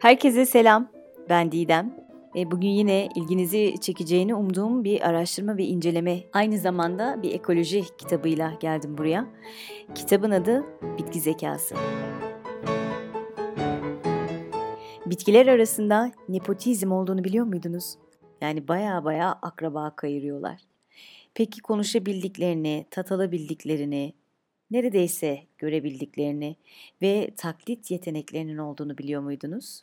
Herkese selam. Ben Didem. E, bugün yine ilginizi çekeceğini umduğum bir araştırma ve inceleme, aynı zamanda bir ekoloji kitabıyla geldim buraya. Kitabın adı Bitki Zekası. Bitkiler arasında nepotizm olduğunu biliyor muydunuz? Yani baya baya akraba kayırıyorlar. Peki konuşabildiklerini, tat alabildiklerini, neredeyse görebildiklerini ve taklit yeteneklerinin olduğunu biliyor muydunuz?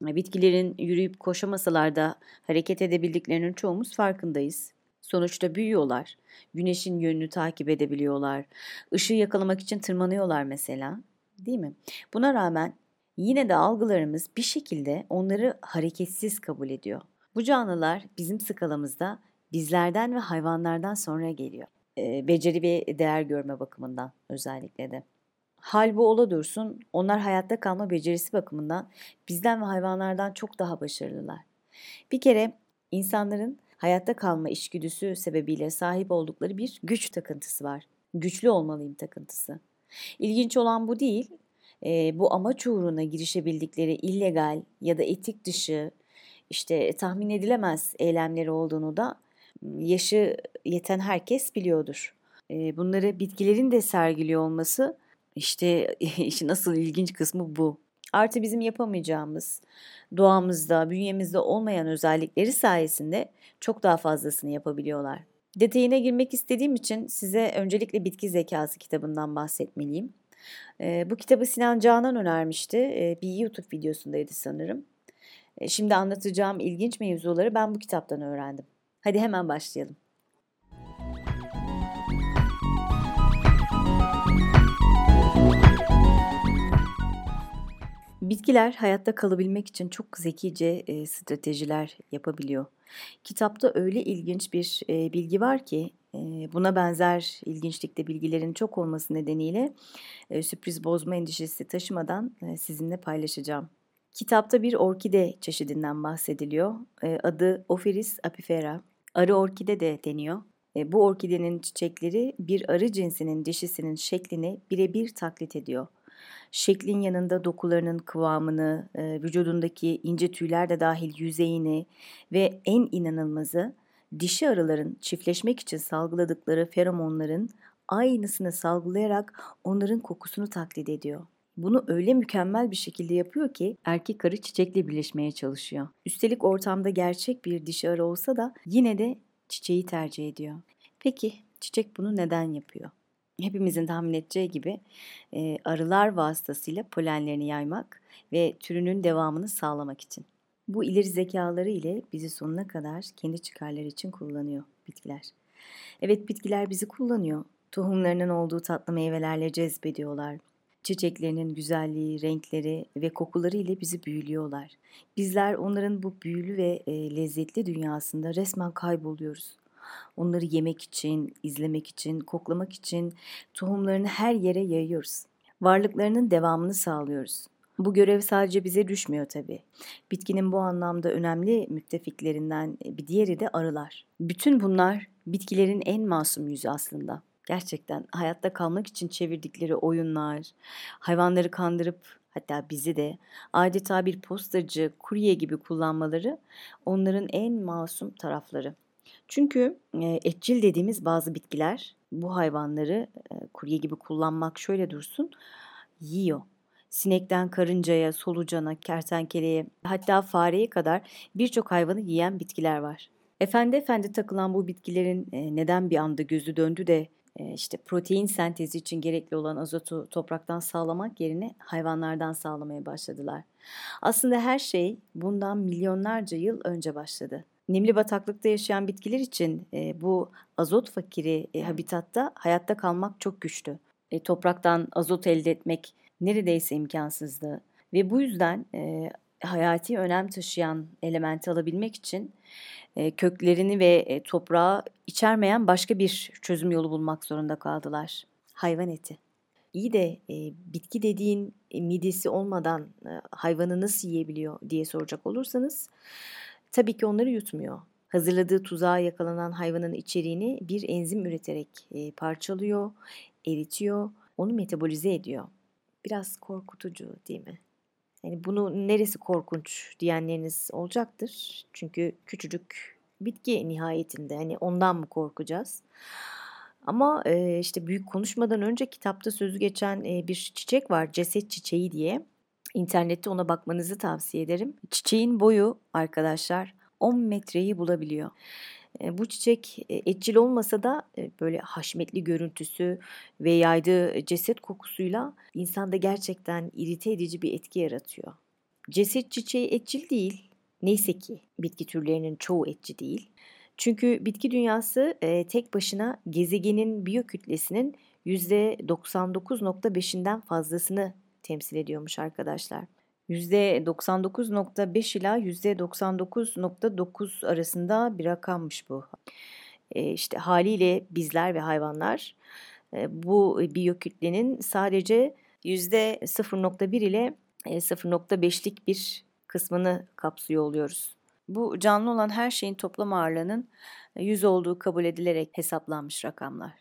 Bitkilerin yürüyüp koşamasalar da hareket edebildiklerinin çoğumuz farkındayız. Sonuçta büyüyorlar. Güneşin yönünü takip edebiliyorlar. Işığı yakalamak için tırmanıyorlar mesela. Değil mi? Buna rağmen yine de algılarımız bir şekilde onları hareketsiz kabul ediyor. Bu canlılar bizim skalamızda bizlerden ve hayvanlardan sonra geliyor. Beceri ve değer görme bakımından özellikle de. Hal bu ola dursun, onlar hayatta kalma becerisi bakımından bizden ve hayvanlardan çok daha başarılılar. Bir kere insanların hayatta kalma işgüdüsü sebebiyle sahip oldukları bir güç takıntısı var. Güçlü olmalıyım takıntısı. İlginç olan bu değil, e, bu amaç uğruna girişebildikleri illegal ya da etik dışı, işte tahmin edilemez eylemleri olduğunu da yaşı yeten herkes biliyordur. E, bunları bitkilerin de sergiliyor olması işte işin asıl ilginç kısmı bu. Artı bizim yapamayacağımız, doğamızda, bünyemizde olmayan özellikleri sayesinde çok daha fazlasını yapabiliyorlar. Detayına girmek istediğim için size öncelikle Bitki Zekası kitabından bahsetmeliyim. E, bu kitabı Sinan Canan önermişti. E, bir YouTube videosundaydı sanırım. Şimdi anlatacağım ilginç mevzuları ben bu kitaptan öğrendim. Hadi hemen başlayalım. Bitkiler hayatta kalabilmek için çok zekice e, stratejiler yapabiliyor. Kitapta öyle ilginç bir e, bilgi var ki e, buna benzer ilginçlikte bilgilerin çok olması nedeniyle e, sürpriz bozma endişesi taşımadan e, sizinle paylaşacağım. Kitapta bir orkide çeşidinden bahsediliyor. E, adı Ophiris apifera. Arı orkide de deniyor. E, bu orkidenin çiçekleri bir arı cinsinin dişisinin şeklini birebir taklit ediyor. Şeklin yanında dokularının kıvamını, e, vücudundaki ince tüyler de dahil yüzeyini ve en inanılmazı dişi arıların çiftleşmek için salgıladıkları feromonların aynısını salgılayarak onların kokusunu taklit ediyor. Bunu öyle mükemmel bir şekilde yapıyor ki erkek arı çiçekle birleşmeye çalışıyor. Üstelik ortamda gerçek bir dişi arı olsa da yine de çiçeği tercih ediyor. Peki çiçek bunu neden yapıyor? hepimizin tahmin edeceği gibi e, arılar vasıtasıyla polenlerini yaymak ve türünün devamını sağlamak için. Bu ileri zekaları ile bizi sonuna kadar kendi çıkarları için kullanıyor bitkiler. Evet bitkiler bizi kullanıyor. Tohumlarının olduğu tatlı meyvelerle cezbediyorlar. Çiçeklerinin güzelliği, renkleri ve kokuları ile bizi büyülüyorlar. Bizler onların bu büyülü ve e, lezzetli dünyasında resmen kayboluyoruz. Onları yemek için, izlemek için, koklamak için tohumlarını her yere yayıyoruz. Varlıklarının devamını sağlıyoruz. Bu görev sadece bize düşmüyor tabii. Bitkinin bu anlamda önemli müttefiklerinden bir diğeri de arılar. Bütün bunlar bitkilerin en masum yüzü aslında. Gerçekten hayatta kalmak için çevirdikleri oyunlar, hayvanları kandırıp hatta bizi de adeta bir postacı, kurye gibi kullanmaları onların en masum tarafları. Çünkü e, etçil dediğimiz bazı bitkiler bu hayvanları e, kurye gibi kullanmak şöyle dursun yiyor. Sinekten karıncaya, solucana, kertenkeleye hatta fareye kadar birçok hayvanı yiyen bitkiler var. Efendi efendi takılan bu bitkilerin e, neden bir anda gözü döndü de işte protein sentezi için gerekli olan azotu topraktan sağlamak yerine hayvanlardan sağlamaya başladılar. Aslında her şey bundan milyonlarca yıl önce başladı. Nemli bataklıkta yaşayan bitkiler için e, bu azot fakiri e, habitatta hayatta kalmak çok güçtü. E, topraktan azot elde etmek neredeyse imkansızdı. Ve bu yüzden e, hayati önem taşıyan elementi alabilmek için e, köklerini ve e, toprağı içermeyen başka bir çözüm yolu bulmak zorunda kaldılar. Hayvan eti. İyi de e, bitki dediğin e, midesi olmadan e, hayvanı nasıl yiyebiliyor diye soracak olursanız Tabii ki onları yutmuyor. Hazırladığı tuzağa yakalanan hayvanın içeriğini bir enzim üreterek e, parçalıyor, eritiyor, onu metabolize ediyor. Biraz korkutucu değil mi? Yani bunu neresi korkunç diyenleriniz olacaktır. Çünkü küçücük bitki nihayetinde hani ondan mı korkacağız? Ama işte büyük konuşmadan önce kitapta sözü geçen bir çiçek var ceset çiçeği diye. İnternette ona bakmanızı tavsiye ederim. Çiçeğin boyu arkadaşlar 10 metreyi bulabiliyor. E, bu çiçek e, etçil olmasa da e, böyle haşmetli görüntüsü ve yaydığı ceset kokusuyla insanda gerçekten irite edici bir etki yaratıyor. Ceset çiçeği etçil değil. Neyse ki bitki türlerinin çoğu etçi değil. Çünkü bitki dünyası tek başına gezegenin biyokütlesinin %99.5'inden fazlasını temsil ediyormuş arkadaşlar. %99.5 ila %99.9 arasında bir rakammış bu. E, işte haliyle bizler ve hayvanlar e, bu biyokütlenin sadece %0.1 ile e, 0.5'lik bir kısmını kapsıyor oluyoruz. Bu canlı olan her şeyin toplam ağırlığının 100 olduğu kabul edilerek hesaplanmış rakamlar.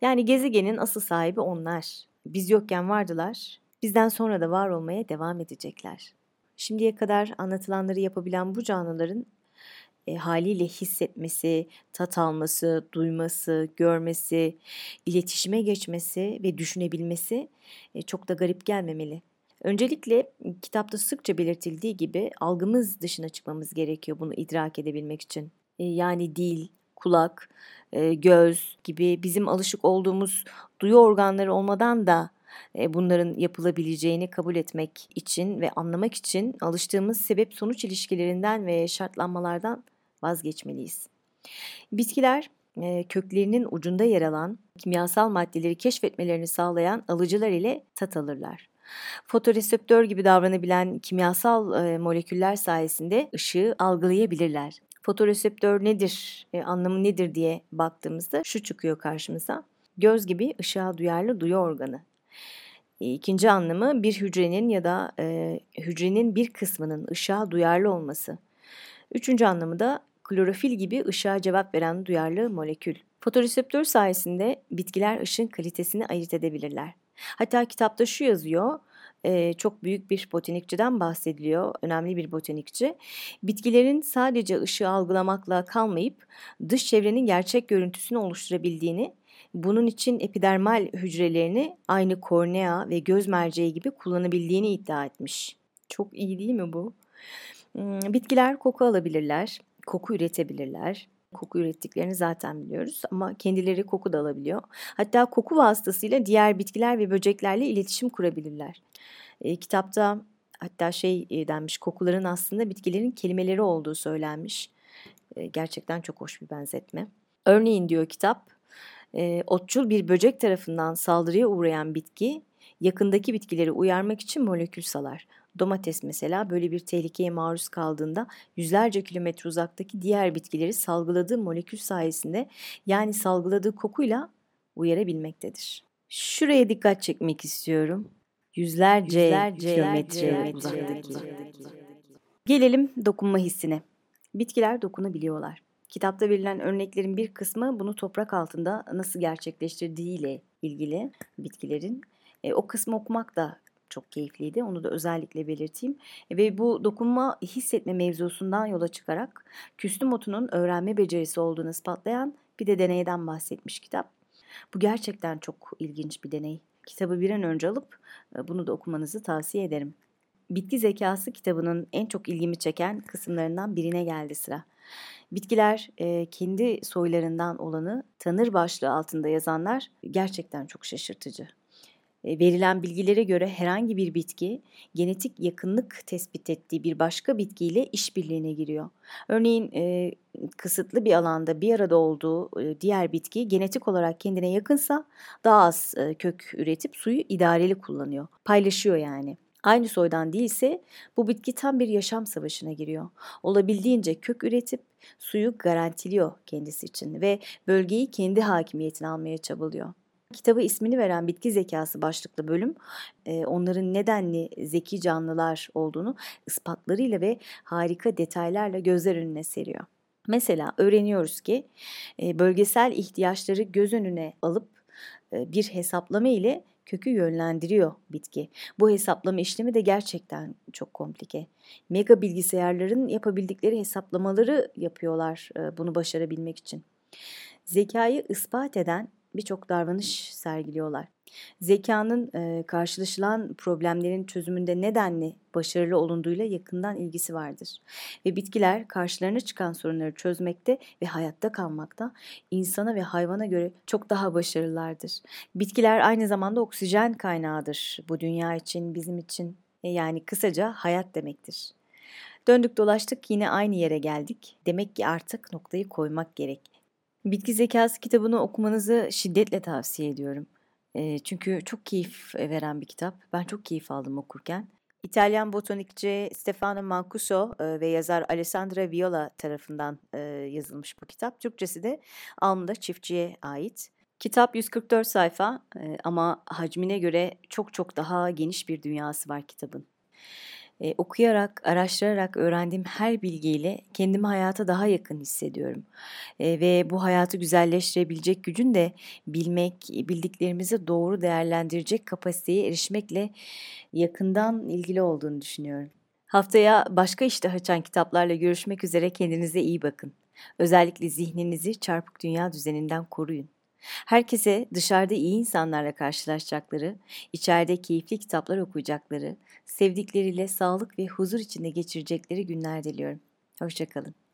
Yani gezegenin asıl sahibi onlar. Biz yokken vardılar bizden sonra da var olmaya devam edecekler. Şimdiye kadar anlatılanları yapabilen bu canlıların e, haliyle hissetmesi, tat alması, duyması, görmesi, iletişime geçmesi ve düşünebilmesi e, çok da garip gelmemeli. Öncelikle kitapta sıkça belirtildiği gibi algımız dışına çıkmamız gerekiyor bunu idrak edebilmek için. E, yani dil, kulak, e, göz gibi bizim alışık olduğumuz duyu organları olmadan da bunların yapılabileceğini kabul etmek için ve anlamak için alıştığımız sebep sonuç ilişkilerinden ve şartlanmalardan vazgeçmeliyiz. Bitkiler köklerinin ucunda yer alan kimyasal maddeleri keşfetmelerini sağlayan alıcılar ile tat alırlar. Fotoreseptör gibi davranabilen kimyasal moleküller sayesinde ışığı algılayabilirler. Fotoreseptör nedir, anlamı nedir diye baktığımızda şu çıkıyor karşımıza. Göz gibi ışığa duyarlı duyu organı. İkinci anlamı bir hücrenin ya da e, hücrenin bir kısmının ışığa duyarlı olması. Üçüncü anlamı da klorofil gibi ışığa cevap veren duyarlı molekül. Fotoreseptör sayesinde bitkiler ışın kalitesini ayırt edebilirler. Hatta kitapta şu yazıyor, e, çok büyük bir botanikçiden bahsediliyor, önemli bir botanikçi. Bitkilerin sadece ışığı algılamakla kalmayıp dış çevrenin gerçek görüntüsünü oluşturabildiğini bunun için epidermal hücrelerini aynı kornea ve göz merceği gibi kullanabildiğini iddia etmiş. Çok iyi değil mi bu? Hmm, bitkiler koku alabilirler, koku üretebilirler. Koku ürettiklerini zaten biliyoruz ama kendileri koku da alabiliyor. Hatta koku vasıtasıyla diğer bitkiler ve böceklerle iletişim kurabilirler. E, kitapta hatta şey e, denmiş kokuların aslında bitkilerin kelimeleri olduğu söylenmiş. E, gerçekten çok hoş bir benzetme. Örneğin diyor kitap e, otçul bir böcek tarafından saldırıya uğrayan bitki yakındaki bitkileri uyarmak için molekül salar. Domates mesela böyle bir tehlikeye maruz kaldığında yüzlerce kilometre uzaktaki diğer bitkileri salgıladığı molekül sayesinde yani salgıladığı kokuyla uyarabilmektedir. Şuraya dikkat çekmek istiyorum. Yüzlerce, yüzlerce kilometre, uzaktaki. Gelelim dokunma hissine. Bitkiler dokunabiliyorlar. Kitapta verilen örneklerin bir kısmı bunu toprak altında nasıl gerçekleştirdiği ile ilgili bitkilerin. E, o kısmı okumak da çok keyifliydi. Onu da özellikle belirteyim. E, ve bu dokunma hissetme mevzusundan yola çıkarak küstüm otunun öğrenme becerisi olduğunu ispatlayan bir de deneyden bahsetmiş kitap. Bu gerçekten çok ilginç bir deney. Kitabı bir an önce alıp e, bunu da okumanızı tavsiye ederim. Bitki Zekası kitabının en çok ilgimi çeken kısımlarından birine geldi sıra. Bitkiler e, kendi soylarından olanı tanır başlığı altında yazanlar gerçekten çok şaşırtıcı. E, verilen bilgilere göre herhangi bir bitki genetik yakınlık tespit ettiği bir başka bitkiyle işbirliğine giriyor. Örneğin e, kısıtlı bir alanda bir arada olduğu e, diğer bitki genetik olarak kendine yakınsa daha az e, kök üretip suyu idareli kullanıyor. Paylaşıyor yani aynı soydan değilse bu bitki tam bir yaşam savaşına giriyor. Olabildiğince kök üretip suyu garantiliyor kendisi için ve bölgeyi kendi hakimiyetine almaya çabalıyor. Kitabı ismini veren bitki zekası başlıklı bölüm onların nedenli zeki canlılar olduğunu ispatlarıyla ve harika detaylarla gözler önüne seriyor. Mesela öğreniyoruz ki bölgesel ihtiyaçları göz önüne alıp bir hesaplama ile kökü yönlendiriyor bitki. Bu hesaplama işlemi de gerçekten çok komplike. Mega bilgisayarların yapabildikleri hesaplamaları yapıyorlar e, bunu başarabilmek için. Zekayı ispat eden birçok davranış sergiliyorlar. Zekanın e, karşılaşılan problemlerin çözümünde nedenli başarılı olunduğuyla yakından ilgisi vardır. Ve bitkiler karşılarına çıkan sorunları çözmekte ve hayatta kalmakta insana ve hayvana göre çok daha başarılılardır. Bitkiler aynı zamanda oksijen kaynağıdır bu dünya için, bizim için. E, yani kısaca hayat demektir. Döndük dolaştık yine aynı yere geldik. Demek ki artık noktayı koymak gerek. Bitki Zekası kitabını okumanızı şiddetle tavsiye ediyorum. E, çünkü çok keyif veren bir kitap. Ben çok keyif aldım okurken. İtalyan botanikçi Stefano Mancuso e, ve yazar Alessandra Viola tarafından e, yazılmış bu kitap. Türkçesi de Almada Çiftçiye ait. Kitap 144 sayfa e, ama hacmine göre çok çok daha geniş bir dünyası var kitabın. E, okuyarak, araştırarak öğrendiğim her bilgiyle kendimi hayata daha yakın hissediyorum. E, ve bu hayatı güzelleştirebilecek gücün de bilmek, bildiklerimizi doğru değerlendirecek kapasiteye erişmekle yakından ilgili olduğunu düşünüyorum. Haftaya başka iştah açan kitaplarla görüşmek üzere kendinize iyi bakın. Özellikle zihninizi çarpık dünya düzeninden koruyun. Herkese dışarıda iyi insanlarla karşılaşacakları, içeride keyifli kitaplar okuyacakları, sevdikleriyle sağlık ve huzur içinde geçirecekleri günler diliyorum. Hoşçakalın.